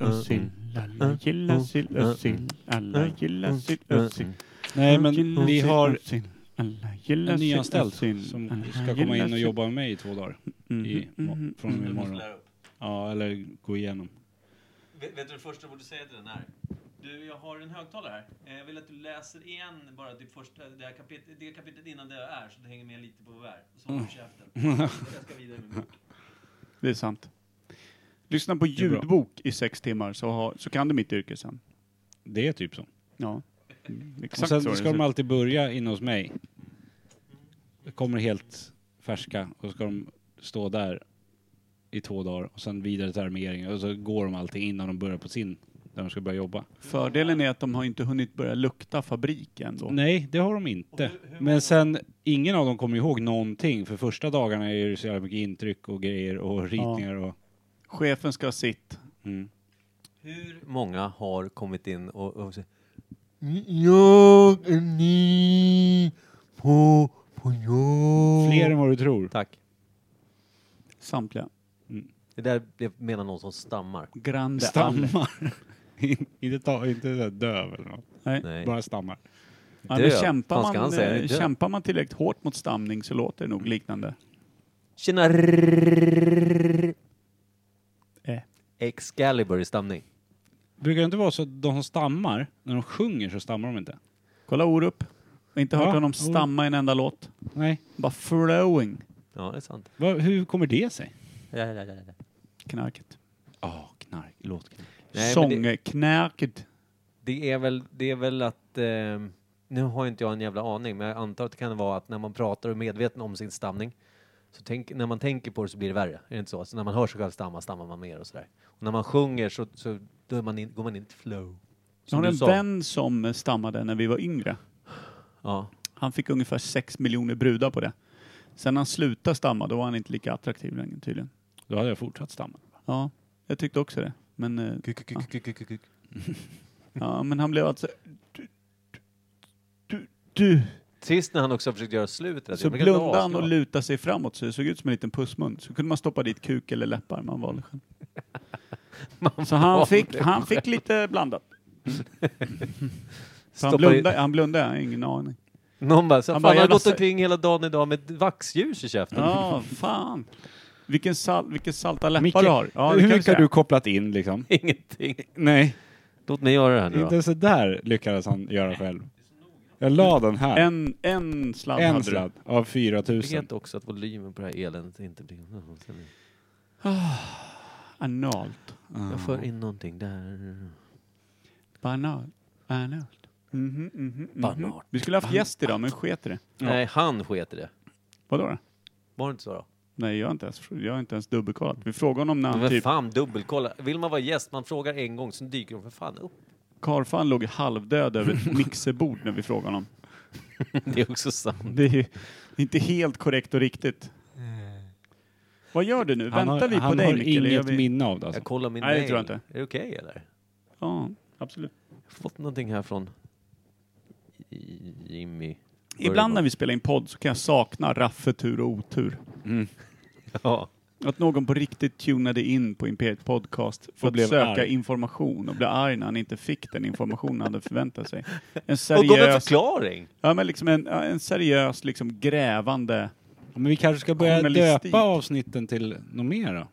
och sill. Alla gillar sill och sill. Alla gillar sill och sill. Nej, men vi har en nyanställd som ska komma in och jobba med mig i två dagar. I, från och med imorgon. Ja, eller gå igenom. Vet, vet du det första du borde säga till den här? Du, jag har en högtalare här. Eh, Jag vill att du läser igen bara det första, det, här kapit, det kapitlet innan det är, så du hänger med lite på vad det är. Så håller du käften. Jag ska vidare med bok. Det är sant. Lyssna på ljudbok i sex timmar så, har, så kan du mitt yrke sen. Det är typ så. Ja. Mm, Och Exakt sen så ska de alltid börja inne hos mig. Det kommer helt färska och så ska de stå där i två dagar och sen vidare till armering och så går de alltid innan de börjar på sin, där de ska börja jobba. Fördelen är att de har inte hunnit börja lukta fabrik än då. Nej, det har de inte. Men sen, ingen av dem kommer ihåg någonting för första dagarna är det så jävla mycket intryck och grejer och ritningar och... Chefen ska ha sitt. Mm. Hur många har kommit in och, och sagt, Jag är ny på, på jobb. Fler än vad du tror. tack? Samtliga. Det där det menar någon som stammar. Grande alle. Stammar. inte, ta, inte så här döv eller något. Nej. Nej. Bara stammar. Ja, men kämpar, ska han man, säga? eh, kämpar man tillräckligt hårt mot stamning så låter det nog liknande. Tjena! Excalibur i stamning. Brukar det inte vara så att de som stammar, när de sjunger så stammar de inte? Kolla Orup. Jag har inte hört Ja, honom stamma i en enda låt. Nej. Bara flowing. Ja, det är sant. Va, hur kommer det sig? Ja, ja, ja, ja. Knarket. Ja, knark. Låtknark. Nej, men det- Sångknarket. Det är väl, det är väl att... Eh, nu har inte jag en jävla aning, men jag antar att det kan vara att när man pratar och är medveten om sin stamning, så tänk, när man tänker på det så blir det värre. Är det inte så? Så när man hör sig själv stamma, stammar man mer och sådär. Och när man sjunger så, så då man in, går man in i ett flow. Jag Som har en sa. vän som stammade när vi var yngre. Ja. Han fick ungefär sex miljoner brudar på det. Sen han slutade stamma, då var han inte lika attraktiv längre tydligen. Då hade jag fortsatt stamma. Ja, jag tyckte också det. Men, eh, Kuk, kuk, kuk, kuk, kuk, kuk. ja, men han blev alltså... Du, du, du. Trist när han också försökte göra slut. Så inte blundade han och lutade sig framåt så det såg ut som en liten pussmun. Så kunde man stoppa dit kuk eller läppar, man valde själv. Så han fick, han fick lite blandat. Han blundade, han blundade, jag har ingen aning. Någon bara, så, Han fan, bara, han har gått omkring hela dagen idag med vaxljus i käften. Ja, fan. Vilken, sal, vilken salta läppar Micke, du har. Ja, hur mycket har du kopplat in liksom? Ingenting. Nej, Låt mig göra det här nu inte då. så där lyckades han göra själv. Jag la den här. En, en sladd En hade sladd av 4000. Vet också att volymen på det här eländet inte blir... du. Analt. Jag för in någonting där. Banalt. Analt. Mhm, mhm, mhm. Banalt. Vi skulle haft gäst idag, men sket i det. Nej, han sket i det. Vadå då? Var det inte så då? Nej, jag har inte ens, jag har inte ens dubbelkollat. Vi frågade honom när Men han vad typ... fan, dubbelkolla. Vill man vara gäst, man frågar en gång, sen dyker de för fan upp. Karfan låg halvdöd över ett mixerbord när vi frågade honom. Det är också sant. Det är ju inte helt korrekt och riktigt. Vad gör du nu? Han Väntar har, vi på han dig har Micke? eller gör inget vi... minne av det alltså. Jag kollar min Nej, det mail. tror jag inte. Är det okej eller? Ja, absolut. Jag har fått någonting här från Jimmy. Ibland när vi spelar in podd så kan jag sakna Raffe, tur och otur. Mm. Ja. Att någon på riktigt tunade in på Imperiet Podcast för att söka arg. information och blev arg när han inte fick den information han hade förväntat sig. En Och gav en seriös, förklaring! ja, men liksom en, ja, en seriös, liksom grävande... Men vi kanske ska börja döpa avsnitten till något mer då?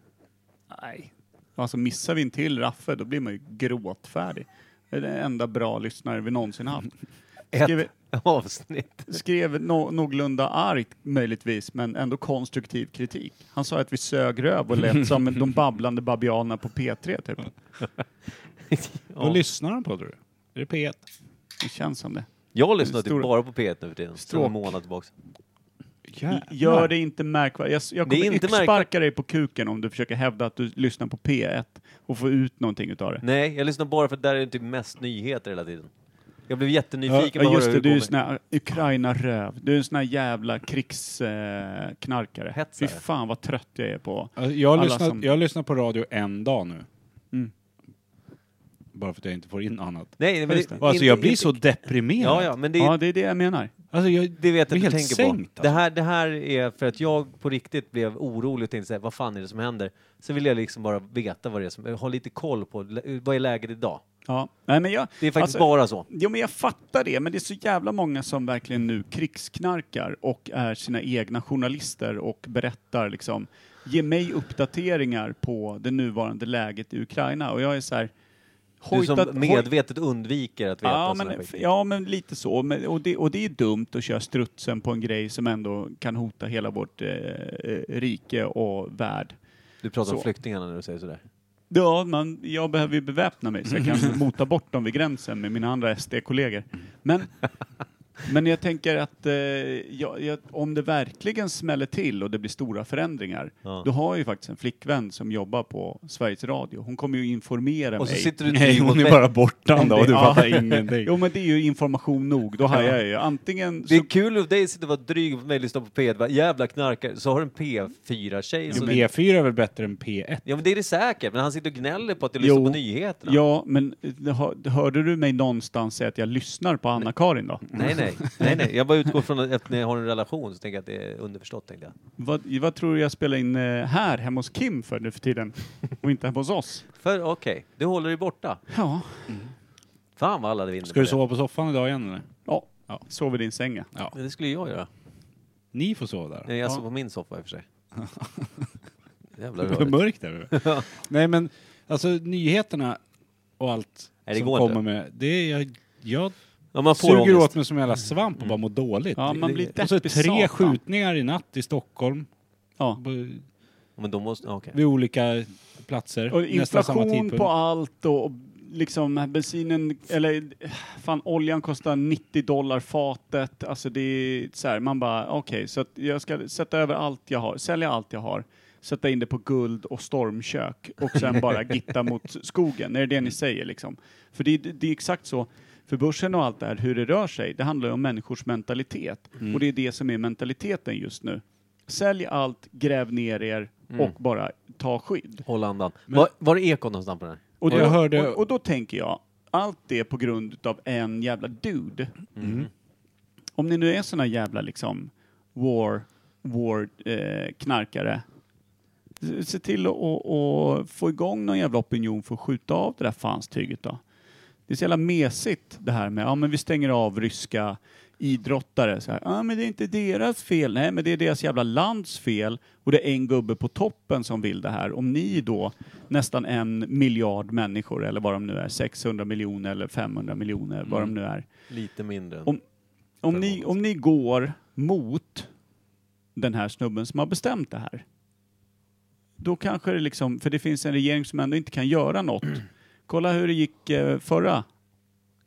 Nej. Alltså missar vi en till Raffe, då blir man ju gråtfärdig. Det är den enda bra lyssnare vi någonsin haft. Ett avsnitt. skrev nå- någorlunda argt möjligtvis, men ändå konstruktiv kritik. Han sa att vi sög röv och lät som de babblande babianerna på P3 typ. Vad Ja. lyssnar han på tror du? Är det P1? Det känns som det. Jag lyssnar typ Stora- bara på P1 nu för tiden. Stråk. en månad tillbaks. Gör det inte märkvärdigt. Jag, jag Det är kommer inte sparka märkvärdigt. dig på kuken om du försöker hävda att du lyssnar på P1 och får ut någonting utav det. Nej, jag lyssnar bara för att där är det typ mest nyheter hela tiden. Jag blev jättenyfiken Ja, på just det, det du är ju sån här Ukraina-röv. Du är en sån här jävla krigsknarkare. Eh, knarkare. Fy Hetsare. fan vad trött jag är på. Alltså, Jag har, lyssnat, som- jag har lyssnat på radio en dag nu. Mm. Bara för att jag inte får in annat. Nej, men det, det. Alltså jag blir inte- så deprimerad. Ja, ja, men det är... Ja, det är det jag menar. Alltså jag, Det vet jag Det att du helt tänker på. sänkt, Det, alltså. här, det här är för att jag på riktigt blev orolig och tänkte säga, vad fan är det som händer? Så vill jag liksom bara veta vad det är som, ha lite koll på, vad är läget idag? Ja. Nej, men jag, Det är faktiskt alltså, bara så. Jo, men jag fattar det, men det är så jävla många som verkligen nu krigsknarkar och är sina egna journalister och berättar liksom, ge mig uppdateringar på det nuvarande läget i Ukraina. Och jag är så här, Du som hojtat- medvetet undviker att veta Ja men, ja, men lite så. Men, och, det, och det är dumt att köra strutsen på en grej som ändå kan hota hela vårt eh, eh, rike och värld. Du pratar om så. flyktingarna när du säger sådär. Ja, man, jag behöver ju beväpna mig så jag kan mota bort dem vid gränsen med mina andra SD-kollegor. Men, men jag tänker att eh, jag, jag, om det verkligen smäller till och det blir stora förändringar, Ja. då har jag ju faktiskt en flickvän som jobbar på Sveriges Radio. Hon kommer ju informera Och så mig. sitter du nej, hon är bara borta dag och du Ja. fattar ingenting. Jo men det är ju information nog, då har jag ju antingen... Det är Så, kul av dig att sitta och vara dryg mot mig och lyssna på P1, bara, jävla knarkare. Så har du en P4-tjej Jo, som... men P4 är väl bättre än P1? Ja men det är det säkert, men han sitter och gnäller på att du lyssnar Jo. på nyheterna. ja, men eh, hör- hörde du mig någonstans säga att jag lyssnar på Anna-Karin då? Nej, nej, nej, nej. Jag bara utgår från att när jag har en relation så tänker jag att det är underförstått, tänkte jag. Vad, vad tror du jag spelar in eh, här, hemma hos Kim för nu för tiden? Och inte hemma hos oss? För okej, du håller dig borta. Ja. Fan vad alla vinner Ska på du det. sova på soffan idag igen eller? Ja, Ja. sov i din sänga. Ja. Men det skulle jag göra. Ni får sova där. Nej, jag Ja. sov på min soffa i och för sig. Jävla Det är rörigt. mörkt där. Nej men, alltså nyheterna och allt Nej, det som går kommer inte. med, det är jag, jag Ja, man får suger ångest. åt mig som en jävla svamp och bara mår dåligt. Ja, man blir och så deppig tre satan. skjutningar i natt i Stockholm, Ja. Men då måste, ja, okej. vid olika platser. Och nästan samma inflation tidpunkt. på allt och och liksom bensinen, eller fan oljan kostar 90 dollar fatet. Alltså det är så här, man bara okej, så att jag ska sätta över allt jag har, sälja allt jag har, sätta in det på guld och stormkök och sen bara gitta mot skogen. Är det det ni säger liksom? För det, är- det är exakt så. För börsen och allt det här, hur det rör sig, det handlar ju om människors mentalitet. Och det är det som är mentaliteten just nu. Sälj allt, gräv ner er och bara ta skydd. Håll andan. Var, var är ekon någonstans på den? Och då, Jag hörde- och, och då tänker jag, allt det på grund av en jävla dude. Om ni nu är såna jävla liksom war, war eh, knarkare, se till att få igång någon jävla opinion för att skjuta av det där fanstyget då. Det är så jävla mesigt det här med, ja men vi stänger av ryska idrottare. Så här, ja men det är inte deras fel, nej men det är deras jävla lands fel och det är en gubbe på toppen som vill det här. Om ni då, nästan en miljard människor eller vad de nu är, 600 miljoner eller 500 miljoner, vad de nu är. Lite mindre. Om- Om ni, om ni går mot den här snubben som har bestämt det här, då kanske det liksom, för det finns en regering som ändå inte kan göra något. Kolla hur det gick eh, förra,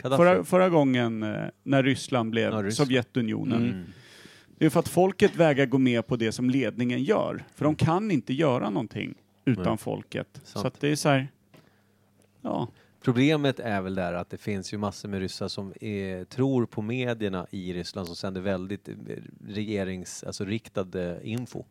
förra, förra gången eh, när Ryssland blev Ja, Ryssland. Sovjetunionen. Mm. Det är för att folket vägrar gå med på det som ledningen gör. För de kan inte göra någonting utan Nej. folket. Sant. Så att det är så här, ja. Problemet är väl där att det finns ju massor med ryssar som är, tror på medierna i Ryssland som sänder väldigt eh, regerings, alltså riktad eh, info.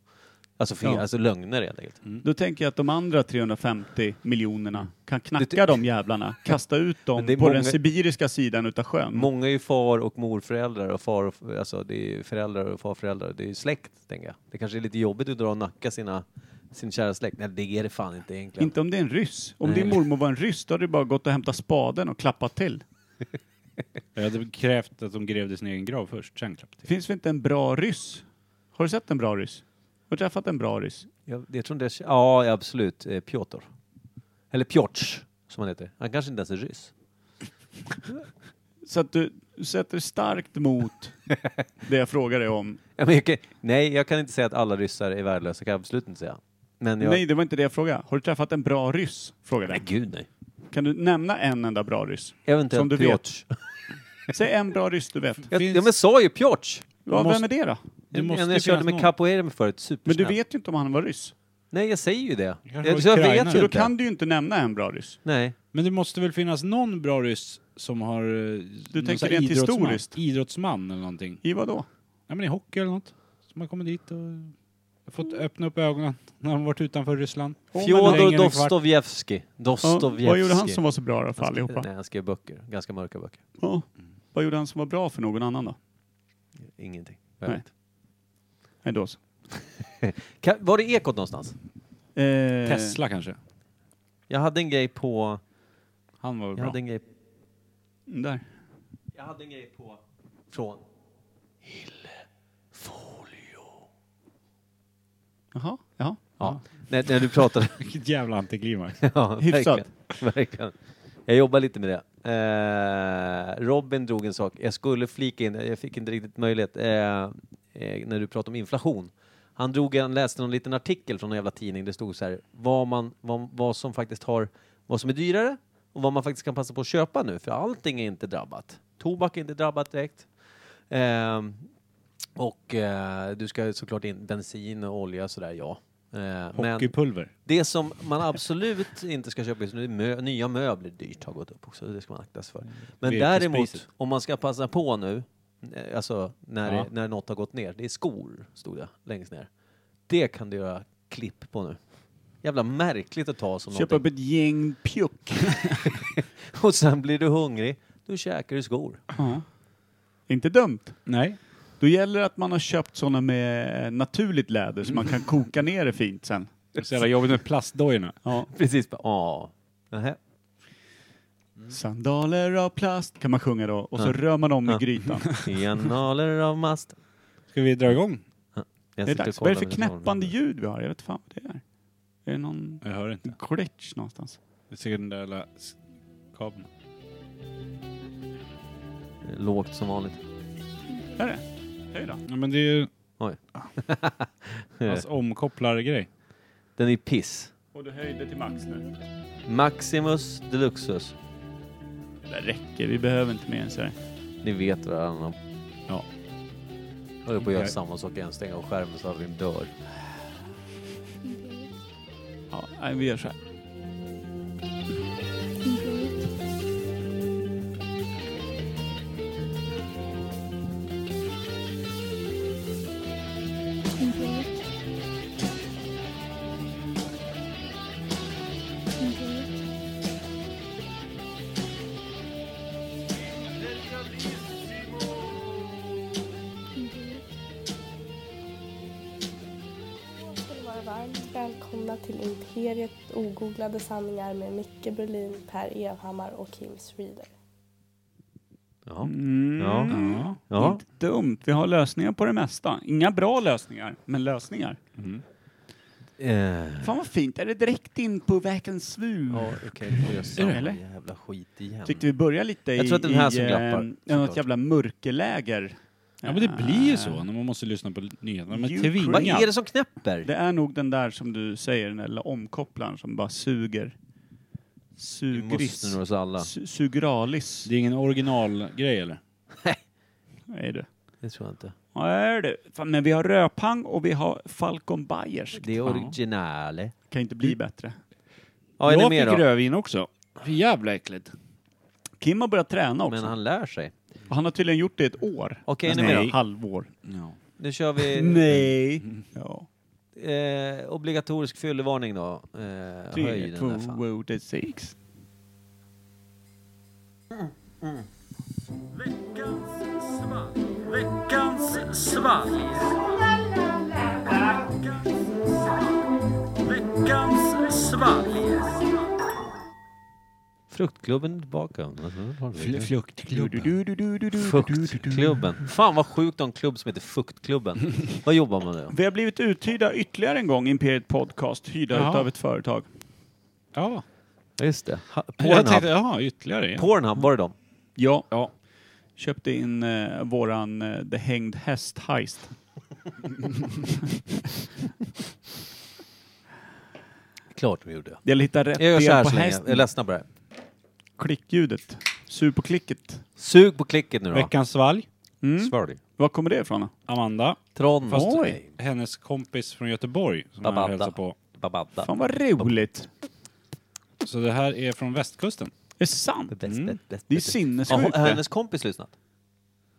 Alltså, fel, Ja. alltså lögner helt enkelt. Då tänker jag att de andra 350 miljonerna kan Det knacka de jävlarna, kasta ut dem Men det är på den många- sibiriska sidan utav sjön. Många är ju far och morföräldrar och far och, alltså det är ju föräldrar och farföräldrar. Det är ju släkt, tänker jag. Det kanske är lite jobbigt att dra och nacka sina, sin kära släkt. Nej, det är det fan inte egentligen. Inte om det är en ryss. Om Nej. din mormor var en ryss, då hade du bara gått och hämtat spaden och klappat till. Jag hade krävt att de grävde sin egen grav först, sen klappade Det finns väl inte en bra ryss? Har du sett en bra ryss? Har du träffat en bra ryss? Jag, jag tror inte, ja absolut, eh, Piotr. Eller Piotr, som han heter. Han kanske inte ens är ryss. Så att du sätter starkt mot det jag frågar dig om. Ja, men jag kan, nej, jag kan inte säga att alla ryssar är värdelösa, kan jag absolut inte säga. Men jag... Nej, det var inte det jag frågade. Har du träffat en bra ryss? Frågade Nej, jag. gud nej. Kan du nämna en enda bra ryss? Eventuellt Som du vet. Piotr. Säg en bra ryss du vet. Jag, Finns- ja, men sa ju Piotr! Ja, vem är det då? Det En måste jag körde finnas med någon. capoeira med förut, Men du vet ju inte om han var ryss. Nej, jag säger ju det. kanske Jag, var jag vet Så ju då inte. kan du ju inte nämna en bra ryss. Nej. Men det måste väl finnas någon bra ryss som har... eh, Du tänker rent idrottsman- historiskt? Idrottsman eller någonting. I vad då? Ja men i hockey eller något. Som har kommit dit och fått öppna upp ögonen när de varit utanför Ryssland. Fjodor längre än en kvart. Dostojevskij. Ja, Dostojevskij. vad gjorde han som var så bra då för allihopa? Nej, han skrev böcker. Ganska mörka böcker. Ja. Vad gjorde han som var bra för någon annan då? Ingenting. Jag Nej. vet. Nej, då så. Ka- Var det Ekot någonstans? Eh, Tesla kanske? Jag hade en grej på... Han var väl Jag bra. hade en grej... Där. Jag hade en grej på... Från... Jaha, ja. Ja. När, när du pratade... Vilket jävla antiklimax. ja, Hyfsat. verkligen. verkligen. Jag jobbar lite med det. Eh, Robin drog en sak. Jag skulle flika in, jag fick inte riktigt möjlighet, eh, eh, när du pratade om inflation. Han drog, han läste någon liten artikel från en jävla tidning. Det stod så här, vad, man, vad, vad som faktiskt har, vad som är dyrare och vad man faktiskt kan passa på att köpa nu. För allting är inte drabbat. Tobak är inte drabbat direkt. Eh, och eh, du ska såklart in bensin och olja sådär, ja. Eh, men Hockeypulver. det som man absolut inte ska köpa just nu, mö nya möbler dyrt har gått upp också, det ska man akta sig för. Men Virkespriset. däremot, om man ska passa på nu, alltså när, Ja. det, när något har gått ner, det är skor, stod det längst ner. Det kan du göra klipp på nu. Jävla märkligt att ta som Köpa upp ett gäng pjuck. Och sen blir du hungrig, då käkar du skor. Ja. Inte dumt. Nej. Då gäller det att man har köpt sådana med naturligt läder så man kan koka ner det fint sen. Det är så jävla jobbigt med plastdojorna. Ja. Precis, ja. Nähä. Sandaler av plast kan man sjunga då och så Ja. rör man om Ja. i grytan. Kanaler av mast. Ska vi dra igång? Jag Det är dags. Vad är det för knäppande ljud vi har? Jag vet fan vad det är. Är det någon Jag hör inte. glitch någonstans? Det är säkert den där jävla s- kabeln. Lågt som vanligt. Är det? Hej då. Ja men det är ju Oj. hans omkopplargrej. Den är piss. Och du höjde till max nu. Maximus Deluxus. Det räcker, vi behöver inte mer än så här. Ni vet vad det handlar om. Ja. Jag håller på att göra Okej. samma sak igen, stänga av skärmen så att vi dör. Ja, nej, vi gör så här. Välkomna till Imperiet ogooglade sanningar med Micke Berlin, Per Evhammar och Kim Reader. Ja. Mm. Ja. Ja. Ja. Inte dumt. Vi har lösningar på det mesta. Inga bra lösningar, men lösningar. Eh. Fan vad fint. Är det direkt in på veckans svur? Ja, okej. får jag samma eller? jävla skit igen. Tyckte vi började lite Jag i, tror att den här i, som eh, glappar, något såklart. jävla mörkerläger. Ja men det blir ju så Eh, när man måste lyssna på nyheterna. Men You Vad är det som knäpper? Det är nog den där som du säger, den där omkopplaren som bara suger. Det Sugris. måste nog oss alla. Su- Sugralis. Det är ingen originalgrej eller? Nej du. Det tror jag inte. Det. Fan, men vi har Röpang och vi har Falcon Bayersk. Det är originale. Kan inte bli bättre. Ja, är det jag mer fick då? rödvin också. För jävla äckligt. Kim har börjat träna också. Men han lär sig. Han har tydligen gjort det ett år. Okej, är ni med då? halvår. Ja. Nu kör vi Nej. Ja. eh, obligatorisk fyllevarning då. Eh, höj Tre, den två, där fan. one, det sex. Fruktklubben är tillbaka. Fuktklubben. Fan vad sjukt att ha en klubb som heter Fuktklubben. vad jobbar man med då? Vi har blivit uthyrda ytterligare en gång, Imperiet Podcast, hyrda Jaha. utav ett företag. Ja. Just det. Ha- Jag tänkte, Pornhub. jaha, ytterligare en. Pornhub, var det dem? Ja. Ja. Köpte in eh, våran eh, The Hängd Häst Heist. Klart de gjorde. Det gäller att hitta rätt Jag gör så del här på så länge. Jag är ledsen på det här. Klickljudet. Sug på klicket. Sug på klicket nu då. Veckans svalg. Mm. Svälj. Var kommer det ifrån då? Amanda. Tron. Fast Oj. hennes kompis från Göteborg som jag hälsar på. Babadda. Fan vad roligt. Så det här är från västkusten. Är det sant? Bäst, Mm. Det är sinnessjukt. Har det. hennes kompis lyssnat?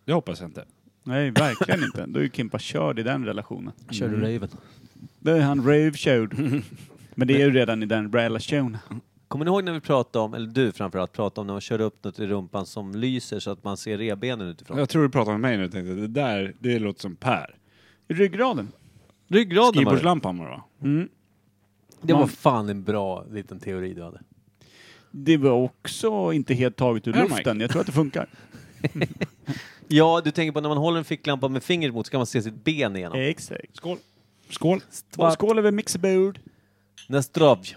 Det hoppas jag inte. Nej, verkligen inte. Då är ju Kimpa körd i den relationen. Kör du raven? Då är han rave körd. Men det är ju redan i den relationen. Kommer ni ihåg när vi pratade om, eller du framförallt pratade om när man kör upp något i rumpan som lyser så att man ser revbenen utifrån? Jag tror du pratar med mig nu tänkte det där, det låter som Per. Ryggraden. Ryggraden var det. Skrivbordslampan var det va? Mm. Det var Man- fan en bra liten teori du hade. Det var också inte helt taget ur Är det luften. Jag tror att det funkar. Ja, du tänker på när man håller en ficklampa med fingret mot ska man se sitt ben igenom. Exakt. Skål. Skål. Skål över mixerbord. Nastrovj.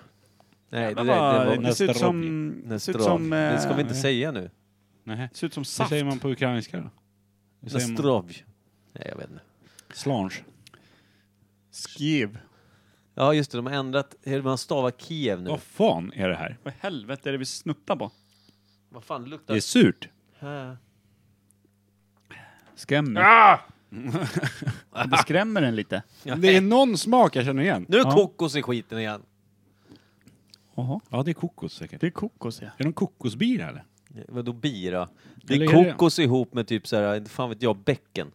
Nej, det, Det, det var, det ser ut som... Det ser ut som... Det ska vi eh, inte säga nu. Nej. ser ut som saft. säger man på ukrainska då? Nastrovj. Nej, jag vet inte. Slange. Skjev. Ja, just det. De har ändrat hur man stavar Kiev nu. Vad fan är det här? Vad i helvete är det vi snuttar på? Vad fan Det luktar... är surt. Här. Skrämmer. Ah! Det skrämmer en lite. Det är någon smak jag känner igen. Nu är det Ja. kokos i skiten igen. Jaha. Ja, det är kokos säkert. Det är kokos ja. Är det någon kokosbira eller? Vadå bira? Det är Eller är det- kokos ihop med typ såhär, inte fan vet jag, bäcken.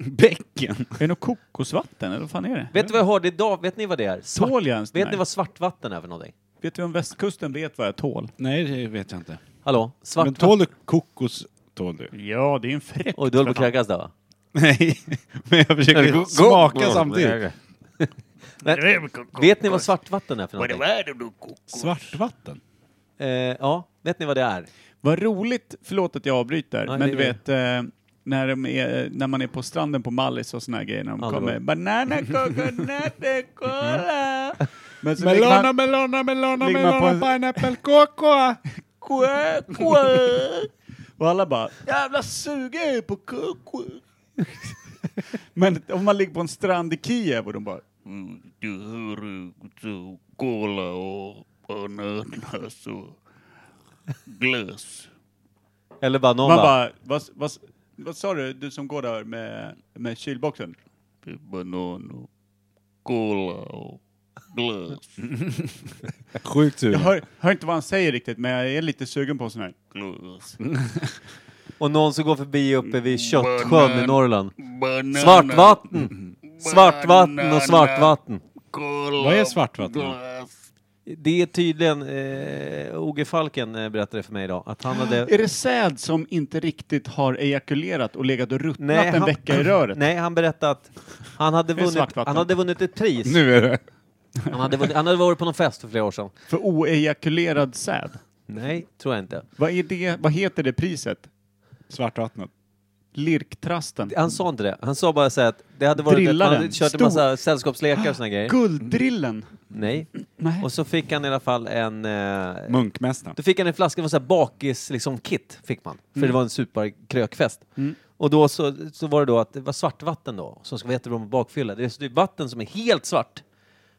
Bäcken. Är det något kokosvatten eller vad fan är det? Vet du vad jag hörde idag? Vet ni vad det är? Tål jag ens det Vet här? ni vad svartvatten är för någonting? Vet du om västkusten vet vad jag tål? Nej, det vet jag inte. Hallå? Men Svartvatten? tål du kokos? Tål du? Ja, det är en fräck. Oj, du håller på att kräkas där va? Nej, men jag försöker smaka samtidigt. Men, vet ni vad svartvatten är för någonting? Svartvatten? Eh, ja, vet ni vad det är? Vad roligt, förlåt att jag avbryter, Nej, men du vet eh, när, de är, när man är på stranden på Mallis och såna här grejer, när de Ja, det kommer banana coconut cola. Men så Melona, man, melona, melona, melona, en- pineapple, cocoa. Kua, kua. och alla bara jävla suger på koko. Men om man ligger på en strand i Kiev och de bara "Mm, du har så cola och ananas och glass. Eller bara någon Man bara... vad, vad, vad sa du, du som går där med, med kylboxen? Banan och cola och glass. Sjukt Jag sugen. hör, hör inte vad han säger riktigt, men jag är lite sugen på sån här glass. Och någon som går förbi uppe vid Köttsjön i Banan. Norrland. Banan. Svartvatten! Svartvatten och svartvatten. Vad är svartvatten? Det är tydligen, eh, Oge Falken eh, berättade för mig idag, att han hade... Är det säd som inte riktigt har ejakulerat och legat och ruttnat Nej, en han- vecka i röret? Nej, han berättade att han hade, är vunnit, svartvatten. han hade vunnit ett pris. Nu är det. Han hade, vunnit, han hade varit på någon fest för flera år sedan. För oejakulerad säd? Nej, tror jag inte. Vad, är det, vad heter det priset? Svartvattnet. Lirktrasten? Han sa inte det. Han sa bara så här att det hade varit... Drilla han hade kört en massa sällskapslekar och såna grejer. Gulddrillen? Nej. Nej. Och så fick han i alla fall en... Eh, Munkmästaren. då fick han en flaska med så här bakis, liksom kit, fick man. För det var en superkrökfest. Mm. Och då så, så var det då att det var svartvatten då, som ska vara jättebra med bakfylla. Det är så- det är vatten som är helt svart.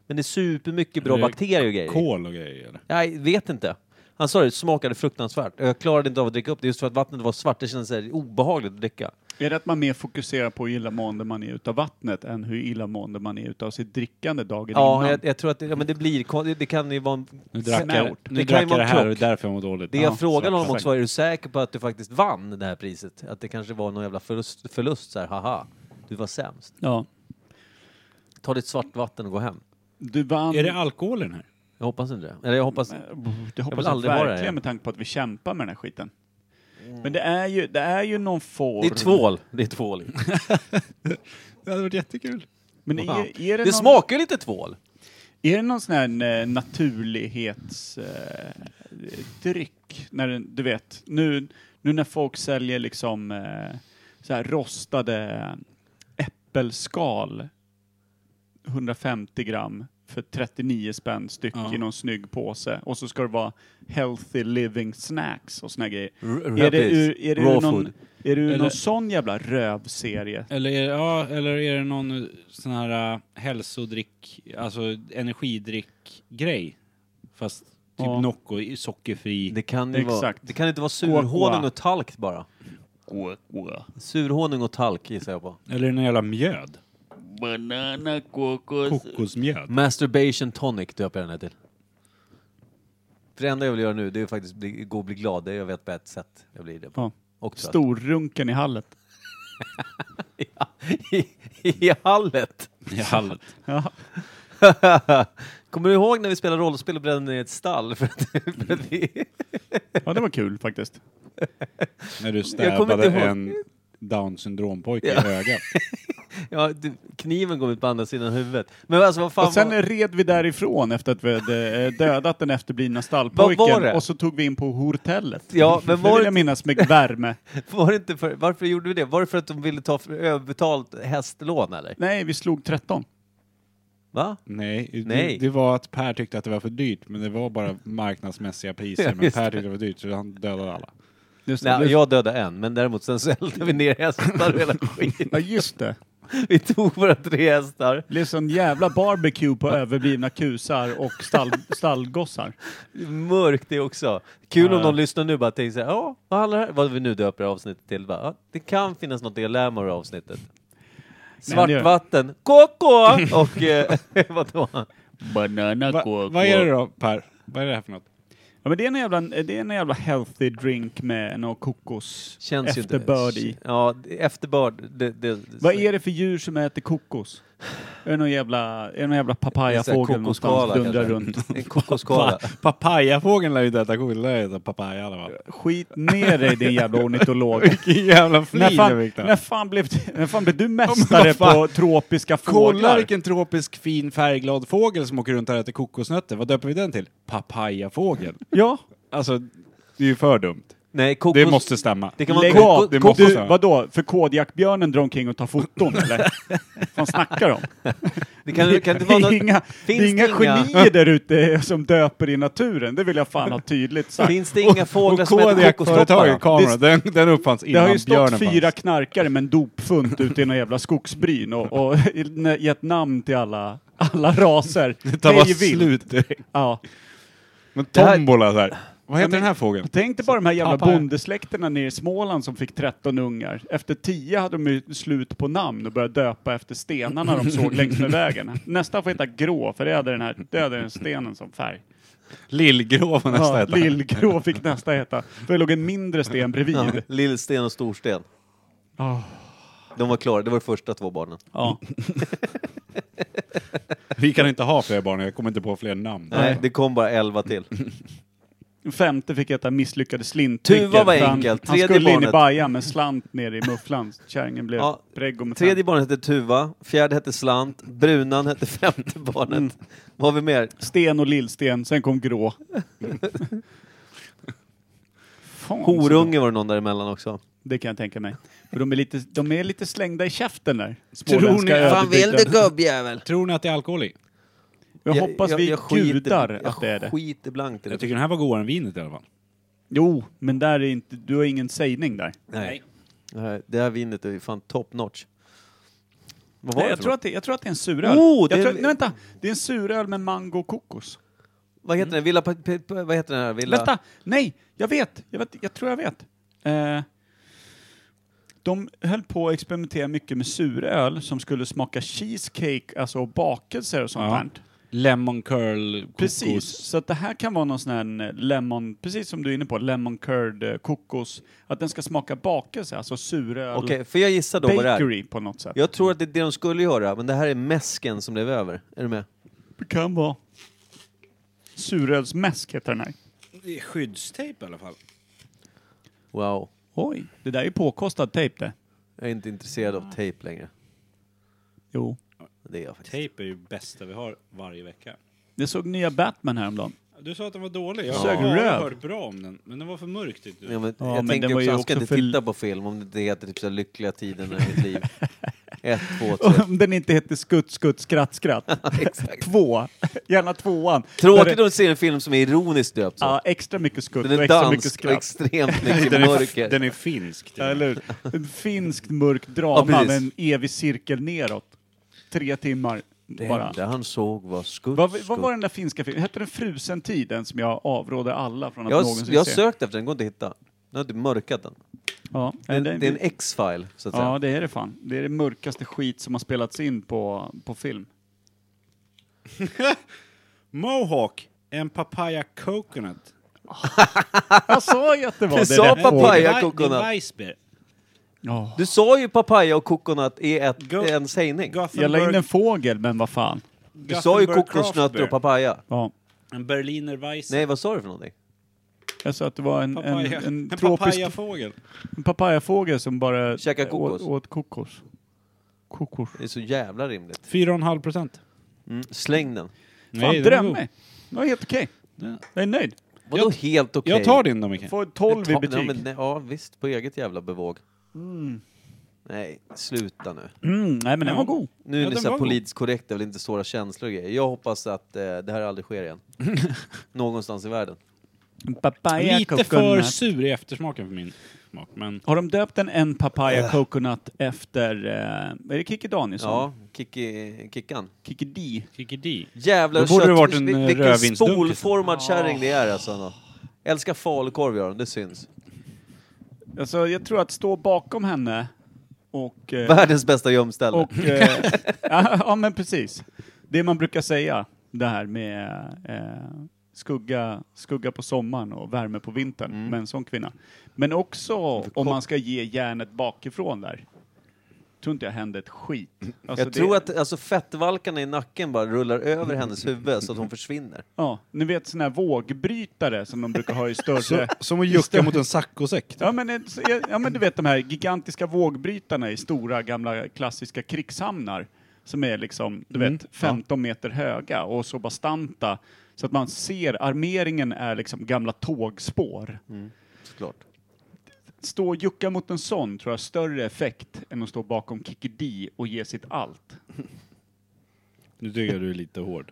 Men det är supermycket bra Är det bakterier och grejer. Kol och grejer eller? Jag vet inte. Han sa det, det smakade fruktansvärt. Jag klarade inte av att dricka upp det just för att vattnet var svart. Det kändes så här obehagligt att dricka. Är det att man mer fokuserar på hur illamående man är utav vattnet än hur illamående man är utav sitt drickande dagen Ja, innan? jag, jag tror att det, ja, men det blir, kon- det, det kan ju vara en... Nu drack jag, Det nu kan ju drack jag vara det här och det är därför jag mår dåligt. Det Ja, jag frågade honom också var, är du säker på att du faktiskt vann det här priset? Att det kanske var någon jävla förlust, förlust så här, haha, du var sämst. Ja. Ta ditt svartvatten och gå hem. Du vann... Är det alkohol i den här? Jag hoppas inte det. Eller jag hoppas... Eh, Det hoppas jag, det, verkligen ja. med tanke på att vi kämpar med den här skiten. Men det är ju, det är ju någon form... Det är tvål. Det är tvål. Det hade varit jättekul. Men är, är det, Det någon, smakar lite tvål. Är det någon sån här eh, naturlighetsdryck? Eh, dryck? när du vet, nu, nu när folk säljer liksom eh, så här rostade äppelskal 150 gram för 39 spänn styck Ja. i någon snygg påse. Och så ska det vara healthy living snacks och såna här grejer. R- Är det ur, är det ur någon, är det ur Eller- någon sån jävla rövserie? Eller är, ja, eller är det någon sån här uh, hälsodrick, alltså energidrick-grej? Fast typ Ja. Nocco, sockerfri. Det kan ju vara... Exakt. Det kan inte vara surhonung och talk bara. Surhonung och talk gissar jag på. Eller någon jävla mjöd? Banana kokos. Kokosmjöd. Masturbation tonic döper jag den här till. För det enda jag vill göra nu det är faktiskt bli, gå och bli glad. Det är jag vet på ett sätt jag blir det på. Ja. Och trött. Storrunken i hallet. I, I hallet. I hallet. Ja. Kommer du ihåg när vi spelade rollspel och brände ner ett stall? För att, för att vi, Ja, det var kul faktiskt. När du ihåg. en down syndrompojke Ja. i ögat. ja, du, kniven kom ut på andra sidan huvudet. Men alltså vad fan Och sen var, red vi därifrån efter att vi hade eh, dödat den efterblivna stallpojken. Och så tog vi in på hotellet. Ja, men det var vill det- jag minnas med värme. var det inte för, varför gjorde vi det? Var det för att de ville ta överbetalt hästlån eller? Nej, vi slog 13. Va? Nej, Nej. Det, det var att Per tyckte att det var för dyrt, men det var bara marknadsmässiga priser. Ja, men Per tyckte det var dyrt, så han dödade alla. Just det. Nej, jag dödade en, men däremot sen så eldade vi ner hästar och hela skiten. Ja, just det. Vi tog våra tre hästar. Det blev sån jävla barbecue på överblivna kusar och stall, stallgossar. Mörkt det också. Kul om någon lyssnar nu och bara tänker såhär, ja, vad handlar det här? Vad vi nu döper avsnittet till. Bara, ja, det kan finnas något mig av avsnittet. Svartvatten, KK! Och eh, vadå? Banana Va, vad är det då, Per? Vad är det här för något? Ja, men det är en jävla, det är en jävla healthy drink med någon kokos Känns ju inte- efterbörd i. Ja, efterbörd. Det, det, Vad är det för djur som äter kokos? Är det någon jävla, är någon jävla papayafågel någonstans dundrar runt? En kokoskala. Papayafågeln lär ju inte äta kokos, den lär äta papaya i alla fall. Skit ner dig din jävla ornitolog. Vilken jävla när, flin fan, Viktor. när, fan blev, när fan blev du mästare fan? på tropiska Kolla fåglar? vilken tropisk fin färgglad fågel som åker runt här och äter kokosnötter. Vad döper vi den till? Papayafågel. Ja, Alltså, det är ju för dumt. Nej, kokos... Det måste stämma. Det kan vara lägg av! det måste Du, säga. vadå? För Kodjakbjörnen drar omkring och tar foton eller? Vad snackar de om? Det kan, kan det vara det något, inga, det finns är inga det inga- genier där ute som döper i naturen. Det vill jag fan ha tydligt sagt. finns det inga fåglar och som? Kodiak-företaget, då? kameran, den, den uppfanns Det innan har ju stått björnen fyra fanns. knarkare med en dopfunt ute i någon jävla skogsbryn och, och gett namn till alla, alla raser. Det tar bara slut direkt. Ja. Men Det här- tombola så här. Vad heter men- den här fågeln? Tänk dig bara de här jävla Papaya. bondesläkterna nere i Småland som fick 13 ungar. Efter 10 hade de ju slut på namn och började döpa efter stenarna de såg längs med vägen. Nästa får heta Grå, för det hade den här det hade den stenen som färg. Lillgrå var nästa Ja, heta. Lillgrå fick nästa heta. För det låg en mindre sten bredvid. Ja, Lillsten och Storsten. Ah, De var klara, det var de första två barnen. ja. Vi kan inte ha fler barn, jag kommer inte på fler namn. Nej, det kom bara elva till. Femte fick heta Misslyckade slintyger. Tuva var han- enkelt. Han Tredje skulle in i barnet. bajan med slant ner i mufflan. Kärringen blev Ja, preggo med Tredje barnet hette Tuva, fjärde hette Slant, Brunan hette femte barnet. Mm. Vad har vi mer? Sten och lillsten, sen kom grå. Fan, Horunge var det någon däremellan också. Det kan jag tänka mig. För de är lite, de är lite slängda i käften där. Tror ni- Fan, ödebygden. gubbjävel? Tror ni att det är alkohol i? Jag hoppas vi skiter- gudar jag att det är det. skiter blankt i det. Jag tycker den här var godare än vinet i alla fall. Jo, men där är inte, du har ingen sägning där. Nej. Det här- Det här vinet är ju fan top notch. Vad var Nej, det jag, tror att det, jag tror att det är en suröl. Oh, det jag är- tror, nej, vänta, det är en suröl med mango och kokos. Vad heter den? Villa... Vad heter den här? Villa... Vänta, nej, jag vet, jag vet, jag tror jag vet. Eh, de höll på att experimentera mycket med suröl som skulle smaka cheesecake, alltså bakelser och sånt Ja. där. Lemon curl, kokos. Precis, så att det här kan vara någon sån här eh, lemon, precis som du är inne på, lemon curd eh, kokos. Att den ska smaka bakelse, alltså suröl, Okej, får jag gissa då vad det är? bakery på något sätt. Jag tror att det är det de skulle göra, men det här är mäsken som blev över. Är du med? Det kan vara. Surölsmäsk heter den här. Det är skyddstejp i alla fall. Wow. Oj, det där är ju påkostad tejp det. Jag är inte intresserad av tejp längre. Jo. Det är jag faktiskt. Tejp är ju bästa vi har varje vecka. Jag såg nya Batman häromdagen. Du sa att den var dålig. Jag Sög har röv. hört bra om den, men den var för mörk tyckte du. Ja, men Ja, jag men tänker den var också, ju jag ska också inte för- titta på film om det inte heter typ så här lyckliga tiderna i mitt liv. Ett, två, tre. Om den inte heter Skutt, skutt, skratt, skratt. Exakt. Två. Gärna tvåan. Där Tråkigt det- att se en film som är ironiskt döpt så. Ja, extra mycket skutt Den och är extra mycket dansk och skratt. extremt mycket den, mörker. är, den är finsk. typ. Ja, eller hur? En finskt mörkt Ja, drama precis. med en evig cirkel neråt. Tre timmar Det bara. enda han såg var skutt, Vad, vad var den där finska filmen? Hette den Frusen tid? Den som jag avråder alla från att Jag, har- någonsin jag har se. sökt efter den, går inte att hitta. Jag har inte mörkat den. Ja, Det är, den- det är en X-file, så att säga. ja, det är det fan. Det är det mörkaste skit som har spelats in på, på film. Mohawk, en papaya coconut. Jag sa ju att det var Du det sa papaya. Det är coconut. Ja. Du sa ju papaya och coconut i ett, Go- en sägning. Jag la in Gothenburg, en fågel, men vad fan. Du sa ju Gothenburg kokosnötter och papaya. Ja. En Berliner Weisse. Nej, vad sa du för någonting? Jag sa att det var en, en, Papaya. en, En tropisk papayafågel. en papayafågel som bara Käkar kokos. Åt, åt kokos. Kokos. Det är så jävla rimligt. 4,5 procent. Mm. Släng den. Fan, drömmig. Det var helt okej. Ja. Jag är nöjd. Vadå helt okej? Jag tar din då Micke. Får 12 i betyg. Ja, men, nej, ja, visst. På eget jävla bevåg. Mm. Nej, sluta nu. Mm, nej men den var god. Nu är Ja, ni den så här var god. politiskt korrekta, vill inte såra känslor och grejer. Jag hoppas att eh, det här aldrig sker igen. Någonstans i världen. Papaya Lite för coconut. sur i eftersmaken för min smak. Men Har de döpt den en papaya coconut efter, eh, är det Kikki Danielsson? Ja, Kikki, Kickan. Kikki D. Kikki Jävlar Då borde det varit en, vil- eh, Vilken rödvinsdunk spolformad kärring det är alltså. Då. Älskar falukorv gör hon, det syns. Alltså jag tror att stå bakom henne och... eh, Världens bästa gömställe. och eh, ja, men precis. Det man brukar säga, det här med eh, skugga, skugga på sommaren och värme på vintern Mm. med en sån kvinna. Men också om man ska ge järnet bakifrån där. Tror inte jag händer ett skit. Alltså, jag det- tror att alltså, fettvalkarna i nacken bara rullar över hennes huvud så att hon försvinner. Ja, ni vet såna här vågbrytare som de brukar ha i större... Så, som att jucka mot en saccosäck. Ja men, ja men du vet de här gigantiska vågbrytarna i stora gamla klassiska krigshamnar. Som är liksom, du Mm, vet, 15 meter höga och så bastanta. Så att man ser, armeringen är liksom gamla tågspår. Såklart. Stå och jucka mot en sån tror jag har större effekt än att stå bakom Kikki D och ge sitt allt. Nu tycker jag du är lite hård.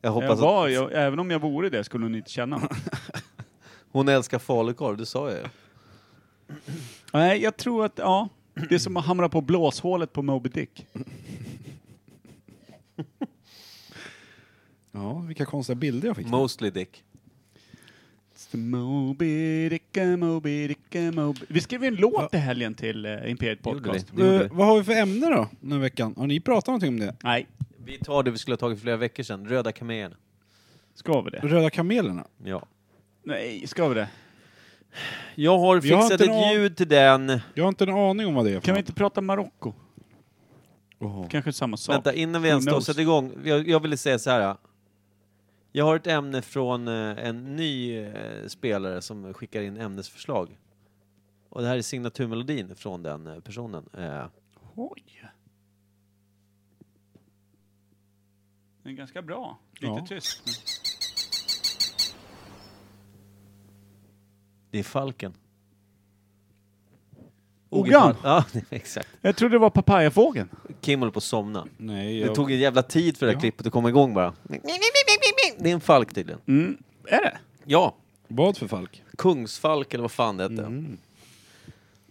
Jag Jag hoppas var, att jag, även om jag vore det skulle hon inte känna något. hon älskar falukorv, det sa jag ju. Nej, jag tror att, ja. Det är som att hamra på blåshålet på Moby Dick. Ja, vilka konstiga bilder jag fick. Mostly dick. Moby Dicka, Moby Dicka, Moby... Vi skrev ju en låt i helgen till uh, Imperiet Gjorde Podcast. vi. Det gjorde Eh, vad har vi för ämne då, den här veckan? Har ni pratat någonting om det? Nej, Vi tar det vi skulle ha tagit för flera veckor sedan, röda kamelerna. ska vi det? Röda kamelerna? Ja. Nej, ska vi det? Jag har Vi har fixat inte ett någon- ljud till den. Jag har inte en aning om vad det är för Kan vi inte prata Marocko? Kanske samma sak. Vänta, innan vi ens Who då knows? sätter igång. Jag, jag ville säga så här. Ja. Jag har ett ämne från eh, en ny eh, spelare som skickar in ämnesförslag. Och det här är signaturmelodin från den eh, personen. Oj. Den är ganska bra. Lite Ja. tyst. det är Falken. Ogan? Ja, exakt. Jag trodde det var papayafågeln. Kim håller på att somna. Nej, Det jag... tog en jävla tid för det här Ja. klippet att komma igång bara. Det är en falk tydligen. Mm. Är det? Ja, Vad för falk? kungsfalk eller vad fan det hette. Mm.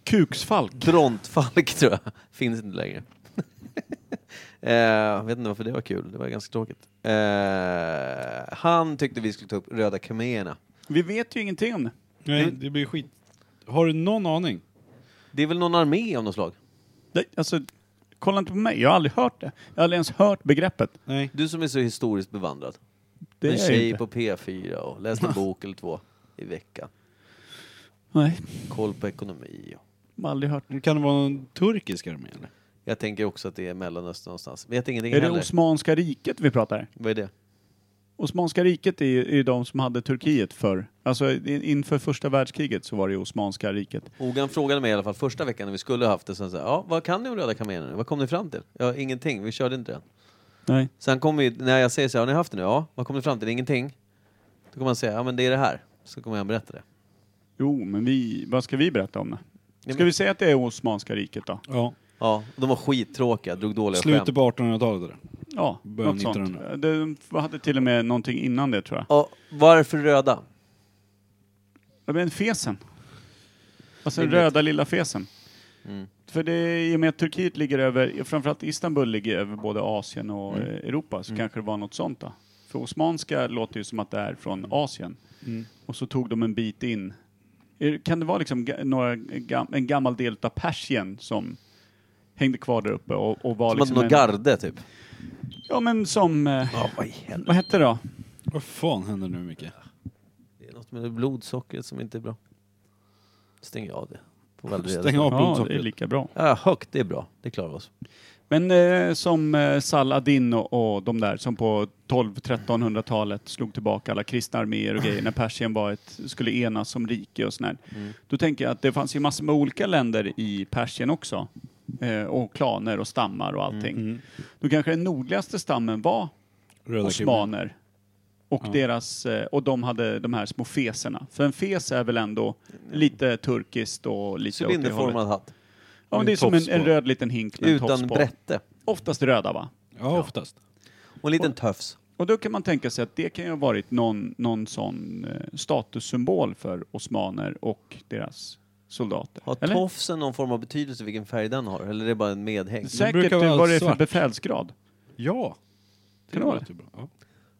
Kuksfalk. Brontfalk tror jag. Finns inte längre. eh, vet inte varför det var kul. Det var ganska tråkigt. Eh, han tyckte vi skulle ta upp Röda kamelerna. Vi vet ju ingenting om det. Nej, det blir skit. Har du någon aning? Det är väl någon armé av något slag? det. Alltså, kolla inte på mig. Jag har aldrig hört det. Jag har aldrig ens hört begreppet. Nej. Du som är så historiskt bevandrad. Det en är jag tjej inte. på P4 och läste en bok eller två i veckan. Nej, Koll på ekonomi. Och. jag har aldrig hört. Kan det vara en turkisk armé eller? Jag tänker också att det är Mellanöstern någonstans. Vet ingenting Är det heller. Osmanska riket vi pratar? Vad är det? Osmanska riket är ju är ju de som hade Turkiet för. Alltså i- inför första världskriget så var det ju Osmanska riket. Ogan frågade mig i alla fall första veckan när vi skulle ha haft det. Så sa, ja, vad kan ni om Röda kamelerna? Vad kom ni fram till? Ja, ingenting. Vi körde inte det. Nej. Sen kom vi, när jag säger så här, har ni haft det nu? Ja, vad kom ni fram till? Ingenting. Då kommer man säga, ja men det är det här. Så kommer jag berätta det. Jo, men vi, vad ska vi berätta om det? Ska vi säga att det är Osmanska riket då? Ja. Ja, de var skittråkiga, drog dåliga Slutet skämt. på 1800-talet eller? Ja, Början något sånt. 1900. Det hade till och med någonting innan det tror jag. Och varför röda? Ja, men fesen. Alltså den röda lilla fesen. Mm. För det, i och med att Turkiet ligger över, framförallt Istanbul ligger över både Asien och Mm. eh, Europa, så Mm. kanske det var något sånt då. För osmanska låter ju som att det är från Asien. Mm. Och så tog de en bit in. Kan det vara liksom några, en gammal del av Persien som hängde kvar där uppe och, och var Som liksom någon en, garde typ. Ja men som, eh, Ja, vad i helvete. vad hette det då? Vad fan händer nu Micke? Det är något med blodsockret som inte är bra. Stäng av det. Reda Stäng på. av Ja, det är blodsockret. lika bra. Ja, högt, det är bra. Det klarar vi oss. Men eh, som eh, Saladin och, och de där som på 12-1300-talet slog tillbaka alla kristna arméer och grejer när Persien var ett, skulle enas som rike och sånt där. Då tänker jag att det fanns ju massor med olika länder i Persien också. Eh, och klaner och stammar och allting. Mm. Då kanske den nordligaste stammen var Röda osmaner. Och, Ja. deras, eh, och de hade de här små feserna. För en fes är väl ändå lite turkiskt och lite åt det hållet. Cylinderformad hatt. Ja, Med det är som en, en röd liten hink med Utan brätte. Oftast röda va? Ja, oftast. Och en liten tufs. Och då kan man tänka sig att det kan ju ha varit någon, någon sån eh, statussymbol för osmaner och deras soldater. Har Eller? tofsen någon form av betydelse vilken färg den har? Eller är det bara en medhäng? Säkert vara vad det är för svart. befälsgraad. Ja. Kan det vara bra. Ja.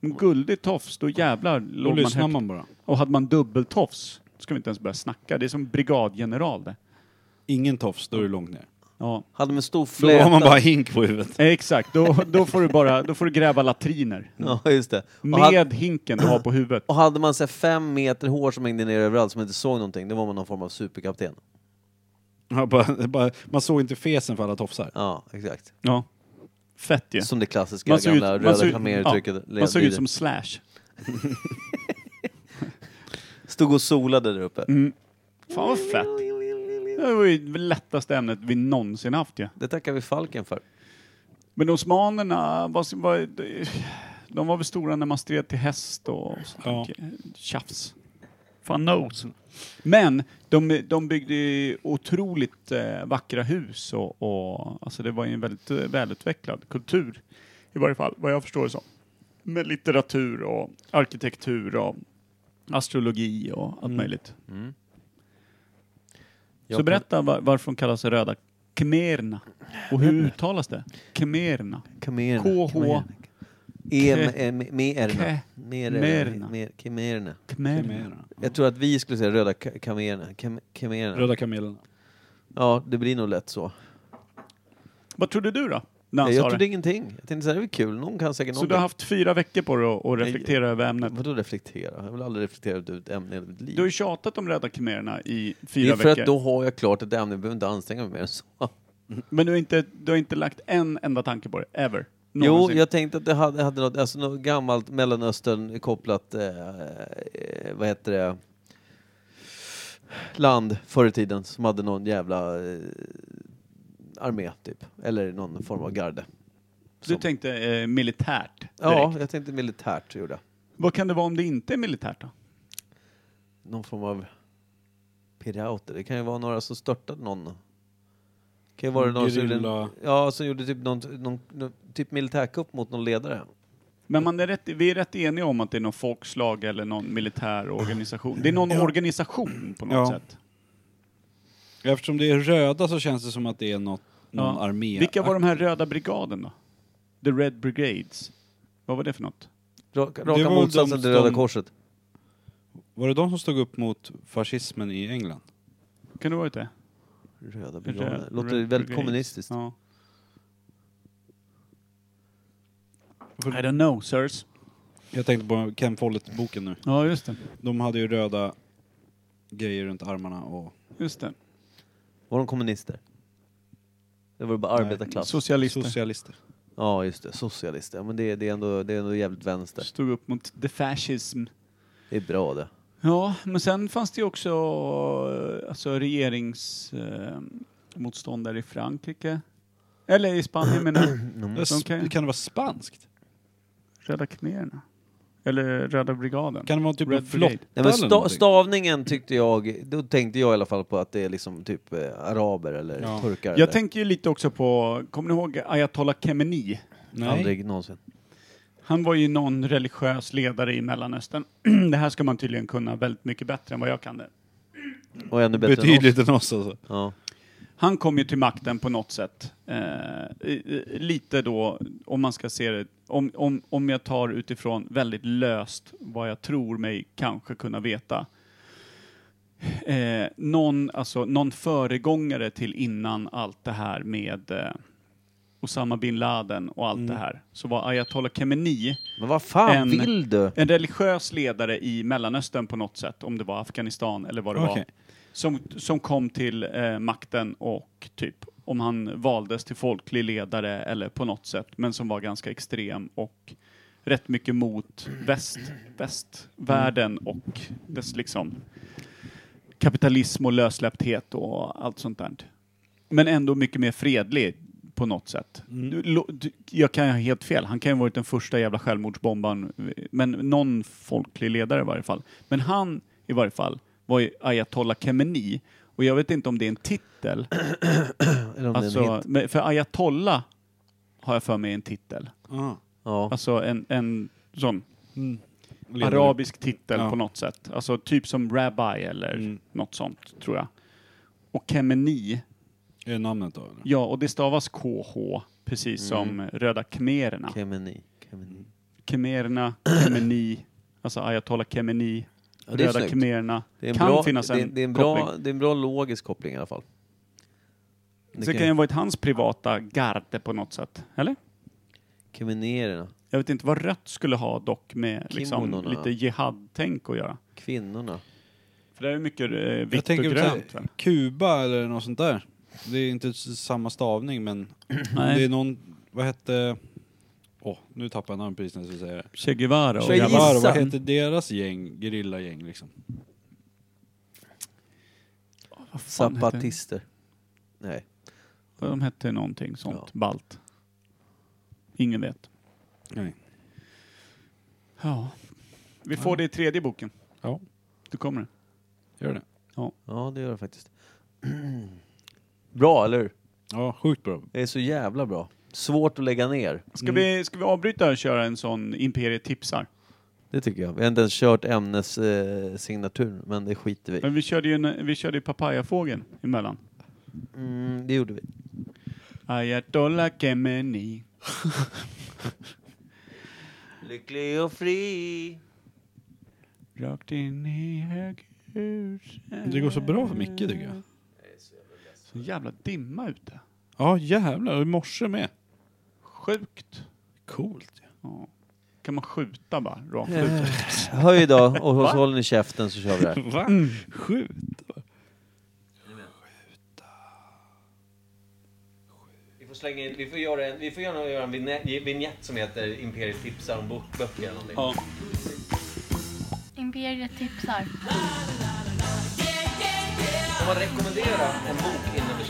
En guldig tofs, då jävlar Då låg man lyssnar högt. man bara. Och hade man dubbeltofs, då ska vi inte ens börja snacka. Det är som brigadgeneral det. Ingen tofs, då är du långt ner. Ja, Hade de en stor Då har man bara hink på huvudet. Exakt. Då, då får du bara då får du gräva latriner. Ja, just det. Och hade, Med hinken du har på huvudet. och hade man så här fem meter hår som hängde ner överallt som inte såg någonting, det var man någon form av superkapten. Ja, bara, bara, man såg inte fesen för alla tofsar. Ja, exakt. Ja. Fett ju. Som det klassiska Man såg ut- gamla man röda såg- khmer-uttrycket. ja, Man såg ut som Slash. Stod och solade där uppe. Mm. Fan vad fett. Det var ju det lättaste ämnet vi någonsin haft ju. Det tackar vi Falken för. Men osmanerna var, var, de var väl stora när man stred till häst och sånt Ja. ja. tjafs. Fan knows. Men de, de byggde otroligt eh, vackra hus och, och alltså det var ju en väldigt eh, välutvecklad kultur. I varje fall, vad jag förstår det som. Med litteratur och arkitektur och astrologi och allt Mm. möjligt. Mm. Så berätta var, varför de kallas röda khmererna. Och hur uttalas det? Khmererna. Kamererna. KH. E-. Mer- Kemererna. Khmererna. Jag tror att vi skulle säga röda ka- kamererna. Kam- Kemererna. Röda kamelerna. Ja, det blir nog lätt så. Vad trodde du då? Han Jag trodde det? ingenting. Jag tänkte så här, det är kul. Någon kan säkert Så någonting. du har haft fyra veckor på dig att- reflektera över ämnet? Vadå reflektera? Jag har väl aldrig reflekterat över ett ämne i mitt liv. Du har ju tjatat om röda khmererna i det fyra är för veckor. att då har jag klart ett ämne, jag behöver inte anstränga mig mer än så. Men du har, inte, du har inte lagt en enda tanke på det, ever? Jo, Någonsin. jag tänkte att det hade, hade något, alltså något gammalt Mellanöstern kopplat, eh, eh, vad heter det, land förr i tiden som hade någon jävla eh, armé typ, eller någon form av garde. Du tänkte eh, militärt direkt. Ja, jag tänkte militärt gjorde jag. Vad kan det vara om det inte är militärt då? Någon form av pirater. Det kan ju vara några som störtade någon. Det kan ju vara någon som gjorde, en, Gerilla- ja, som gjorde typ någon, någon, någon typ militärkupp mot någon ledare. Men man är rätt, vi är rätt eniga om att det är någon folkslag eller någon militär organisation. Det är någon organisation på något Ja. sätt. Eftersom det är röda så känns det som att det är något, någon Ja. armé. Vilka var de här röda brigaden då? The Red Brigades. Vad var det för något? Raka, Det raka var motsatsen de till Röda som- Korset. Var det de som stod upp mot fascismen i England? Kan det varit det? Röda brigader. Röd- Låter Red väldigt Brigades. kommunistiskt. Ja. I don't know, sirs. Jag tänkte på Ken Follett-boken nu. Ja, just det. De hade ju röda grejer runt armarna och Just det. Var de kommunister? Det var bara Nej, arbetarklass. Socialister. socialister. ja, just det. Socialister. Ja, men det, det, är ändå, det är ändå jävligt vänster. Stod upp mot the fascism. Det är bra det. Ja, men sen fanns det ju också eh, alltså, regeringsmotståndare eh, motståndare i Frankrike. Eller i Spanien menar jag. Mm. Det s- Okej. Kan det vara spanskt? Röda khmererna. Eller Röda brigaden. Kan det vara typ Red en flotta. Nej, men eller sta någonting? stavningen tyckte jag, då tänkte jag i alla fall på att det är liksom typ eh, araber eller Ja. turkar. Jag eller. tänker ju lite också på, kommer ni ihåg Ayatollah Khamenei? Nej. Aldrig någonsin. Han var ju någon religiös ledare i Mellanöstern. det här ska man tydligen kunna väldigt mycket bättre än vad jag kan det. Och ännu bättre än Betydligt oss. än oss alltså. Ja. Han kom ju till makten på något sätt. Eh, lite då, om man ska se det, om, om, om jag tar utifrån väldigt löst vad jag tror mig kanske kunna veta. Eh, någon, alltså, någon föregångare till innan allt det här med eh, Osama bin Laden och allt det här, så var Ayatollah Khamenei Men vad fan En- en religiös ledare i Mellanöstern på något sätt, om det var Afghanistan eller vad det Okej. var, som, som kom till eh, makten och typ om han valdes till folklig ledare eller på något sätt, men som var ganska extrem och rätt mycket mot väst, västvärlden och dess liksom kapitalism och lössläppthet och allt sånt där. Men ändå mycket mer fredlig på något sätt. Du, jag kan ha helt fel, han kan ju ha varit den första jävla självmordsbombaren, men någon folklig ledare i varje fall. Men han i varje fall var ju ayatollah Khamenei, och jag vet inte om det är en titel, Eller om det är en alltså, hit. men för ayatollah har jag för mig är en titel. Ah. Ja. Alltså en, en sån Ledare. arabisk titel Ja. på något sätt. Alltså typ som rabbi eller Mm. något sånt, tror jag. Och Khamenei, Är det namnet då? Eller? ja, och det stavas KH, precis som Mm. röda khmererna. Khamenei. Khamenei. Khmererna, Khamenei, alltså ayatollah Khamenei, Ja, det röda khmererna. Det är en kan bra, finnas det, är- en det, är en koppling. bra, det är en bra logisk koppling i alla fall. Det Så kan ju ha varit hans privata garde på något sätt, eller? Khameneierna, Jag vet inte vad rött skulle ha dock med liksom, lite jihad-tänk att göra. kvinnorna. För det är ju mycket eh, vitt och grönt. väl? Kuba eller något sånt där. Det är inte samma stavning men Nej. det är någon, vad hette, åh nu tappar jag namnet precis när jag säga det. Che Guevara och Che Guevara. vad hette deras gäng, gerillagäng liksom? Vad fan hette- Zapatister. Nej. De hette någonting sånt, Ja. balt. Ingen vet. Nej. Ja. Vi får det i tredje boken. Ja, Du kommer det. gör det. Ja, det gör det faktiskt. bra, eller hur? Ja, sjukt bra. Det är så jävla bra. Svårt att lägga ner. Ska, vi, ska vi avbryta och köra en sån Imperiet tipsar? Det tycker jag. Vi har inte ens kört ämnessignatur, eh, signatur, men det skiter vi i. Men vi körde ju, en, vi körde ju papayafågeln emellan. mm, Det gjorde vi. Ayatollah Khamenei. Lycklig och fri. Rakt in i höghuset. Det går så bra för Micke tycker jag. Så jävla dimma ute. Ja jävlar, och i morse med. Sjukt. Coolt. Ja. Kan man skjuta bara rakt ut? Eh, Höj då och så håller ni käften så kör vi det här. Va? Skjut? Vi får slänga in, vi får göra en, vi får gärna göra en vignett, vignett som heter Imperiet tipsar om bok- böcker eller någonting. Ja. Imperiet tipsar. Om man rekommenderar en bok innan vi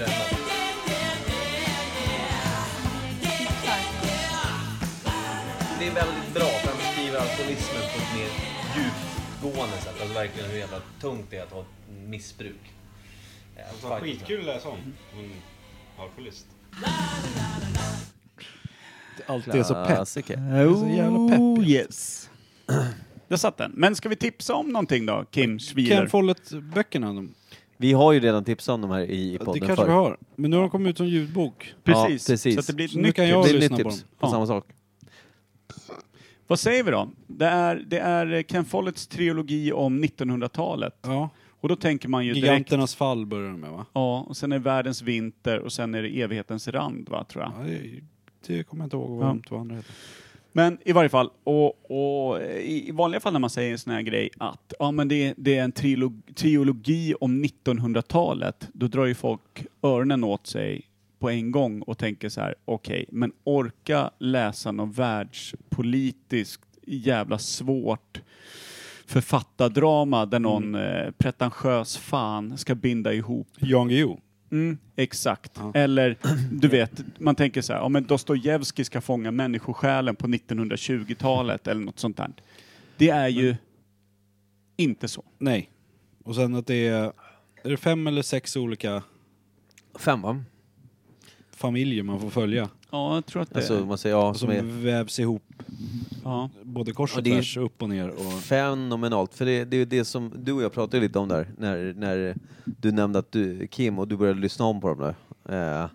Det är väldigt bra för han beskriver alkoholismen på ett mer djupgående sätt. Alltså verkligen hur jävla tungt det är att ha ett missbruk. Ja, faktiskt. att läsa om. En alkoholist. Alltid är så pepp. Är så jävla pepp, Oh, yes. Där satt den. Men ska vi tipsa om någonting då, Kim Schwiler? Ken Follett-böckerna, de, Vi har ju redan tipsat om de här i, i podden det kanske förr. vi har. Men nu har de kommit ut som ljudbok. Precis. Ja, precis. Så att det blir ett Så nu nytt kan tips. jag Det blir ett lyssna nytt på tips dem. på Ja. samma sak. Vad säger vi då? Det är, det är Ken Folletts trilogi om 1900-talet. Ja. Och då tänker man ju direkt... Giganternas fall börjar de med va? Ja, och sen är världens vinter och sen är det evighetens rand, va, tror jag. Ja, det, det kommer jag inte ihåg vad de två andra heter. Men i varje fall, och, och i, i vanliga fall när man säger en sån här grej att ja, men det, det är en trilog, trilogi om 1900-talet, då drar ju folk öronen åt sig på en gång och tänker så här: okej, men orka läsa något världspolitiskt jävla svårt författardrama där någon eh, pretentiös fan ska binda ihop Jan Guillou. Mm, exakt. Ja. Eller, du vet, man tänker så här, ja men Dostojevskij ska fånga människosjälen på 1920-talet eller något sånt där. Det är ju inte så. Nej. Och sen att det är, är det fem eller sex olika Fem va? Familjer man får följa. Ja, jag tror att det Alltså man säger ja, som Som är vävs ihop ja. både kors och det är- tvärs, upp och ner. Och, fenomenalt. För det, det är ju det som du och jag pratade lite om där, när, när du nämnde att du, Kim, och du började lyssna om på dem där. Eh,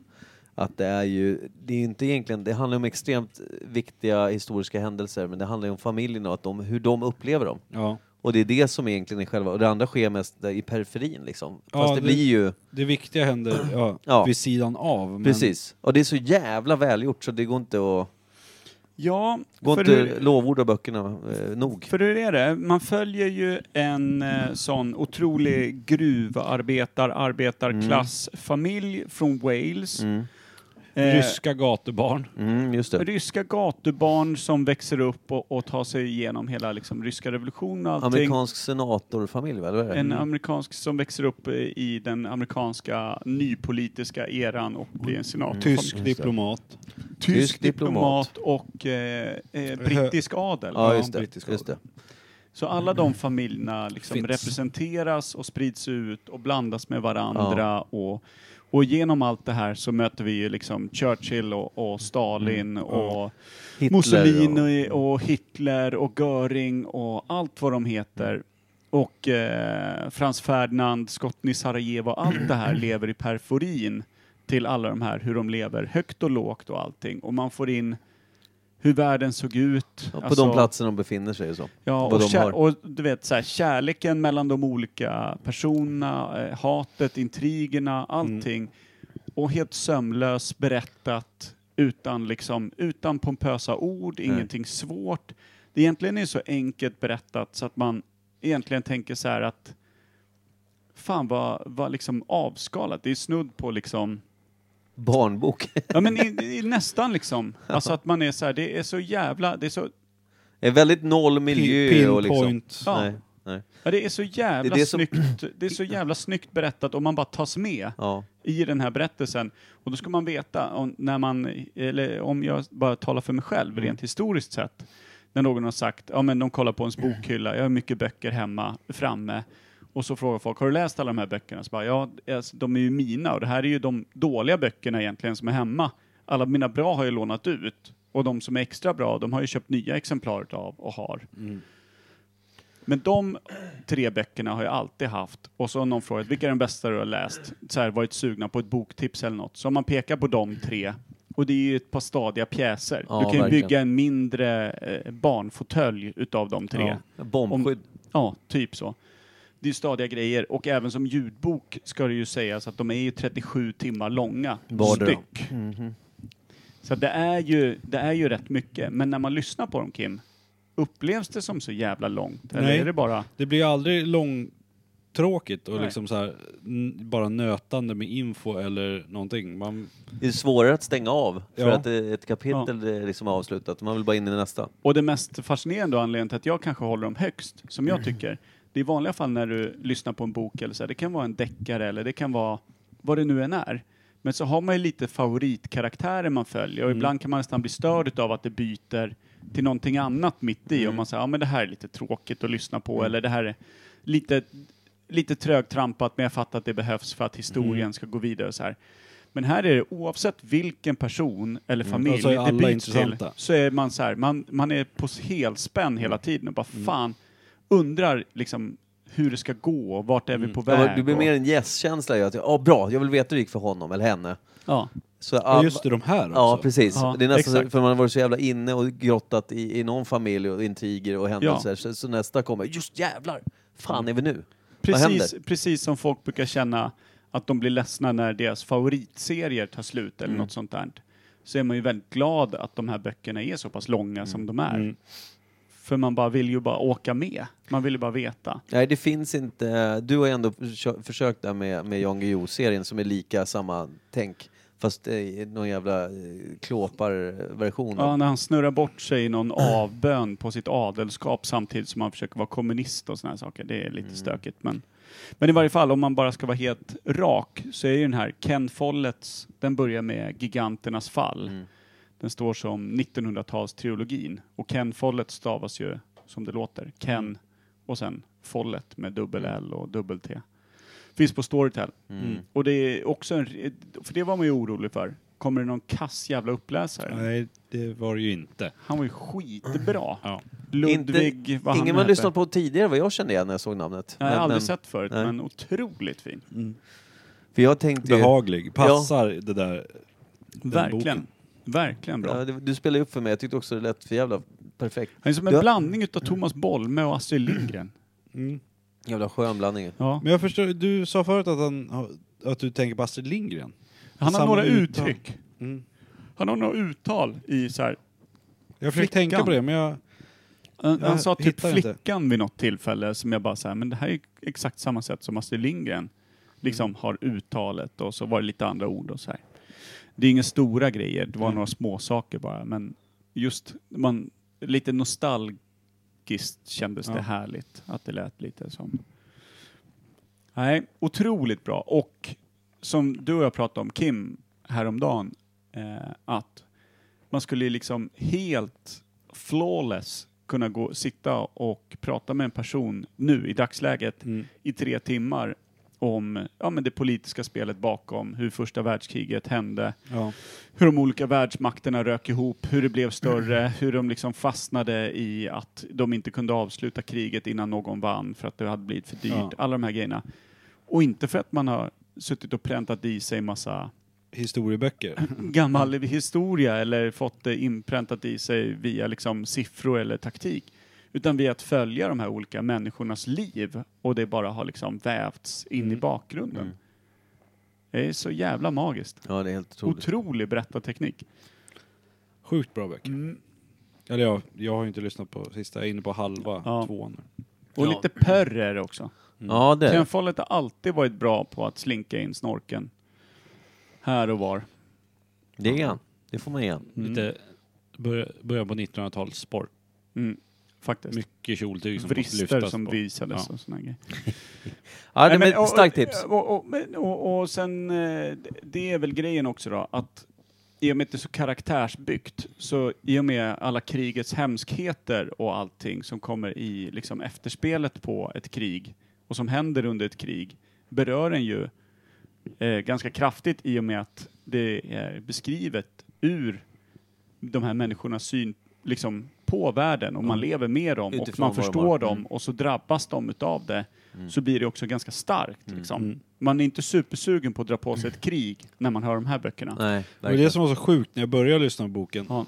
att det är ju, det är ju inte egentligen, det handlar om extremt viktiga historiska händelser, men det handlar ju om familjen och att de, hur de upplever dem. ja. Och det är det som egentligen är själva, och det andra sker mest där i periferin liksom. Ja, Fast det, det- blir ju, Det viktiga händer ja, Ja. vid sidan av. Men precis. Och det är så jävla välgjort så det går inte att... Ja, Går inte hur, lovorda böckerna eh, nog? för hur är det? Man följer ju en eh, sån otrolig gruvarbetar, arbetarklassfamilj från Wales. Mm. Eh, Ryska gatubarn. Mm, just det. ryska gatubarn som växer upp och, och tar sig igenom hela liksom, ryska revolutionen och allting. Amerikansk senatorfamilj, det? En amerikansk som växer upp eh, i den amerikanska nypolitiska eran och blir en senator. Tysk diplomat. Tysk diplomat och eh, eh, brittisk adel. Ja, just det. brittisk Just det. Så alla de familjerna liksom Finns. representeras och sprids ut och blandas med varandra. Och, och genom allt det här så möter vi ju liksom Churchill och, och Stalin och Mm. Hitler Mussolini och... Hitler och Göring och allt vad de heter. Och eh, Frans Ferdinand, skotten i Sarajevo, allt det här lever i perforin till alla de här, hur de lever högt och lågt och allting. Och man får in hur världen såg ut. Ja, på Alltså- de platser de befinner sig och så. Ja, och, kär, och du vet så här, kärleken mellan de olika personerna, eh, hatet, intrigerna, allting. Och helt sömlös berättat utan, liksom, utan pompösa ord, ingenting svårt. Det egentligen är så enkelt berättat så att man egentligen tänker så här att fan vad, vad liksom avskalat. Det är snudd på liksom Barnbok. Ja men i, i, nästan liksom. Alltså att man är så här, det är så jävla, det är så, Det är väldigt noll miljö och liksom... Ja. Nej, nej. ja, det är så jävla Det är det som- snyggt, det är så jävla snyggt berättat om man bara tas med Ja. i den här berättelsen. Och då ska man veta, om, när man, eller om jag bara talar för mig själv, rent historiskt sett, när någon har sagt, ja men de kollar på ens bokhylla, jag har mycket böcker hemma, framme, och så frågar folk, har du läst alla de här böckerna? Så bara, ja, alltså, de är ju mina och det här är ju de dåliga böckerna egentligen som är hemma. Alla mina bra har jag lånat ut och de som är extra bra, de har jag köpt nya exemplar av och har. Men de tre böckerna har jag alltid haft. Och så har någon frågat, vilka är den bästa du har läst? Så här, varit sugna på ett boktips eller något. Så om man pekar på de tre, och det är ju ett par stadiga pjäser. Ja, du kan ju verkligen. bygga en mindre eh, barnfåtölj utav de tre. Ja. Bombskydd. Ja, typ så. Det är stadiga grejer och även som ljudbok ska det ju sägas att de är ju 37 timmar långa Vardera. styck. Så det är, ju, det är ju rätt mycket. Men när man lyssnar på dem Kim, upplevs det som så jävla långt? Eller Nej. är det bara... Det blir aldrig långtråkigt och Nej. liksom så här, bara nötande med info eller någonting. Man, Det är svårare att stänga av för Ja. att ett kapitel är liksom avslutat. Man vill bara in i nästa. Och det mest fascinerande och anledningen till att jag kanske håller dem högst, som Mm. jag tycker, det är i vanliga fall när du lyssnar på en bok eller så här, det kan vara en deckare eller det kan vara vad det nu än är. Men så har man ju lite favoritkaraktärer man följer och Mm. ibland kan man nästan bli störd av att det byter till någonting annat mitt i Mm. och man säger ja men det här är lite tråkigt att lyssna på eller det här är lite, lite trögtrampat men jag fattar att det behövs för att historien Mm. ska gå vidare och så här. Men här är det oavsett vilken person eller familj Och så är det byts till så är man så här, man, man är på helspänn hela tiden och bara Mm. fan undrar liksom hur det ska gå vart är vi på Ja, väg. men det blir och, mer en yes-känsla ju. Att, ja, bra, jag vill veta hur det gick för honom eller henne. ja. Så, ja, ja, just det, de här också. Ja, precis. Ja, det är nästan så, exakt. för man har varit så jävla inne och grottat i, i någon familj och intriger och händelser. Så, så nästa kommer, just jävlar! Fan är vi nu? Vad händer? Precis, precis som folk brukar känna att de blir ledsna när deras favoritserier tar slut Mm. eller något sånt där. Så är man ju väldigt glad att de här böckerna är så pass långa Mm. som de är. För man bara vill ju bara åka med. Man vill ju bara veta. Nej, det finns inte. Du har ändå försö- försökt där med, med Jan Guillou-serien som är lika samma tänk. Fast i någon jävla eh, klåpar-version. Ja, när han snurrar bort sig i någon avbön på sitt adelskap samtidigt som han försöker vara kommunist och såna här saker. Det är lite Mm. stökigt. Men, men i varje fall, om man bara ska vara helt rak, så är ju den här Ken Follets, den börjar med Giganternas fall. Mm. Den står som 1900-talstrilogin. Och Ken Follett stavas ju som det låter. Ken och sen Follett med dubbel L och dubbel T. Finns på Storytel. Mm. Och det är också en, för det var man ju orolig för. Kommer det någon kass jävla uppläsare? Nej, det var det ju inte. Han var ju skitbra. Ja. Ludvig, Inte, vad han ingen man hette. lyssnat på tidigare vad jag kände igen när jag såg namnet. Jag har Men- aldrig men- sett förut, nej. men otroligt fin. För jag tänkte Behaglig. Passar det där. Verkligen. boken. Verkligen bra. ja, det- du spelade upp för mig, jag tyckte också det lät för jävla perfekt. Han är som en Du- blandning utav Thomas Bolme och Astrid Lindgren. Mm. Jävla skön blandning. Ja. Men jag förstår, du sa förut att, han, har- att du tänker på Astrid Lindgren. Han har Samma några uttal. uttryck. Mm. Han har några uttal i så här Jag försöker Flickan. tänka på det, men jag... Han, han sa typ hittar inte. flickan vid något tillfälle som jag bara så här, men det här är exakt samma sätt som Astrid Lindgren liksom Mm. har uttalet och så var det lite andra ord och så här. Det är inga stora grejer, det var Mm. några små saker bara, men just man, lite nostalgiskt kändes det Ja. härligt att det lät lite som. Nej, otroligt bra och som du och jag pratade om, Kim, häromdagen, eh, att man skulle liksom helt flawless kunna gå, sitta och prata med en person nu i dagsläget Mm. i tre timmar om ja, men det politiska spelet bakom, hur första världskriget hände, Ja. hur de olika världsmakterna rök ihop, hur det blev större, hur de liksom fastnade i att de inte kunde avsluta kriget innan någon vann för att det hade blivit för dyrt. Ja. Alla de här grejerna. Och inte för att man har suttit och präntat i sig massa Historieböcker. gammal historia eller fått det inpräntat i sig via liksom siffror eller taktik. Utan via att följa de här olika människornas liv och det bara har liksom vävts in i Mm. bakgrunden. Mm. Det är så jävla magiskt. Ja, det är helt otroligt. Otrolig berättarteknik. Sjukt bra böcker. Mm. Eller ja, jag har ju inte lyssnat på sista, jag är inne på halva Ja. tvåan. Och Ja. lite pörr är det också. Ja, det är det. Tenfollet har alltid varit bra på att slinka in snorken. Här och var. Det är han. Det får man igen. Mm. Lite bör- början på 1900-talets sport. Mm. Faktiskt. Mycket kjoltyg som lyftas som på. visades Ja. och såna grejer. Ja, det är ett starkt tips. Och, och, och, och sen, eh, det är väl grejen också då, att i och med att det är så karaktärsbyggt, så i och med alla krigets hemskheter och allting som kommer i liksom efterspelet på ett krig och som händer under ett krig, berör en ju eh, ganska kraftigt i och med att det är beskrivet ur de här människornas syn liksom, på världen och man lever med dem och Utifrån man vad de förstår dem Mm. och så drabbas de utav det så blir det också ganska starkt. Liksom. Mm. Man är inte supersugen på att dra på sig ett krig när man hör de här böckerna. Nej, Det var det som var så sjukt när jag började lyssna på boken. Ja.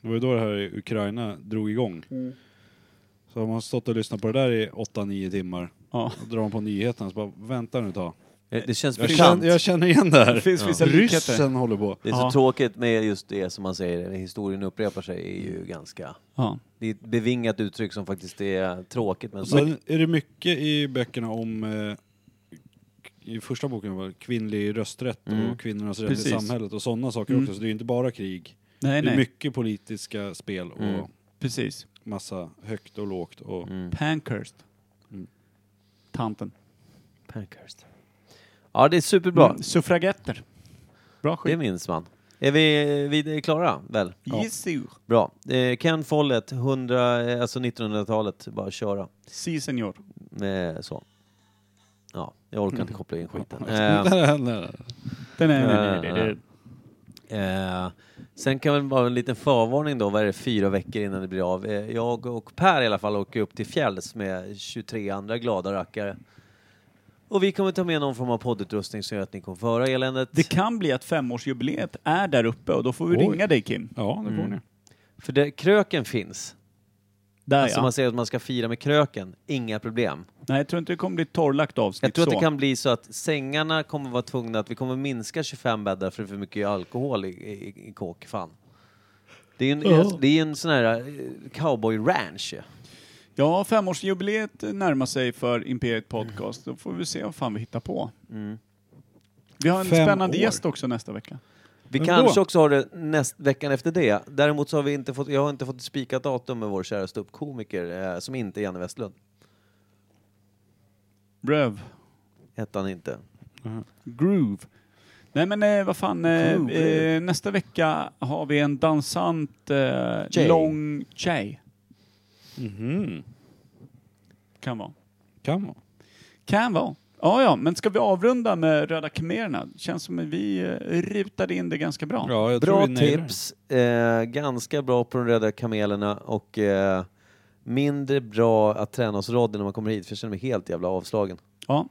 Det var ju då det här i Ukraina drog igång. Så har man stått och lyssnat på det där i 8-9 timmar Ja. och drar man på nyheterna så bara vänta nu ett tag. Det det känns Jag känner, jag känner igen det Det här. finns Ja. vissa likheter. Ryssen håller på. Det är så Ja. tråkigt med just det som man säger, historien upprepar sig, är ju ganska... Ja. Det är ett bevingat uttryck som faktiskt är tråkigt men sen är det mycket i böckerna om eh, i första boken var det kvinnlig rösträtt Mm. och kvinnornas rätt Precis. i samhället och sådana saker Mm. också. Så det är inte bara krig. Nej, det är nej. mycket politiska spel och Mm. Precis. massa högt och lågt. Och Mm. Pankhurst. Mm. Tanten. Pankhurst. Ja, det är superbra. Mm, Suffragetter. Bra Det skit. minns man. Är vi, vi är klara, väl? Yes, sir. Bra. Eh, Ken Follett, 100, eh, alltså 1900-talet, bara köra. Si, senor. Med så. Ja, jag orkar inte koppla in skiten. Eh, Ja, det, Eh, sen kan väl bara en liten förvarning då, vad är det, fyra veckor innan det blir av. Eh, jag och Per i alla fall åker upp till fjälls med 23 andra glada rackare. Och vi kommer ta med någon form av poddutrustning som gör att ni kommer få höra eländet. det kan bli att femårsjubileet är där uppe och då får vi Oj. ringa dig Kim. Ja, det får Mm. ni. För det, kröken finns. Där alltså ja. man säger att man ska fira med kröken, inga problem. Nej, jag tror inte det kommer bli ett torrlagt avsnitt Jag tror att så. det kan bli så att sängarna kommer vara tvungna att vi kommer minska 25 bäddar för det är för mycket alkohol i, i, i kåk. Fan. Det är ju en, Ja. det är ju en sån här eh, cowboy ranch. Ja, femårsjubileet närmar sig för Imperiet Podcast. Då får vi se vad fan vi hittar på. Mm. Vi har en Fem spännande år. gäst också nästa vecka. Vi Men kanske då? också har det näst, veckan efter det. Däremot så har vi inte fått, jag har inte fått spikat datum med vår kära ståuppkomiker eh, som inte är Janne Westlund. Röv. Hette han inte. Groove. Nej men eh, vad fan, eh, Groove. eh, nästa vecka har vi en dansant eh, lång tjej. Mhm. Kan vara. Kan vara. Kan vara. Ja, ja, men ska vi avrunda med Röda Khmererna? Känns som att vi eh, rutade in det ganska bra. Ja, jag tror Bra vi nailar det. tips, eh, ganska bra på de röda kamelerna och eh, mindre bra att träna hos Roddy när man kommer hit för jag känner mig helt jävla avslagen. Ja.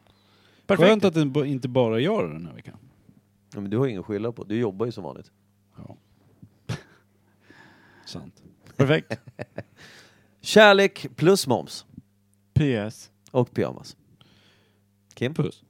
Perfekt. Skönt att det b- inte bara gör det den här veckan. Ja, men du har ingen att skylla på, du jobbar ju som vanligt. Ja. Sant. Perfekt. Kärlek plus moms PS. och pyjamas. Kim? Puss.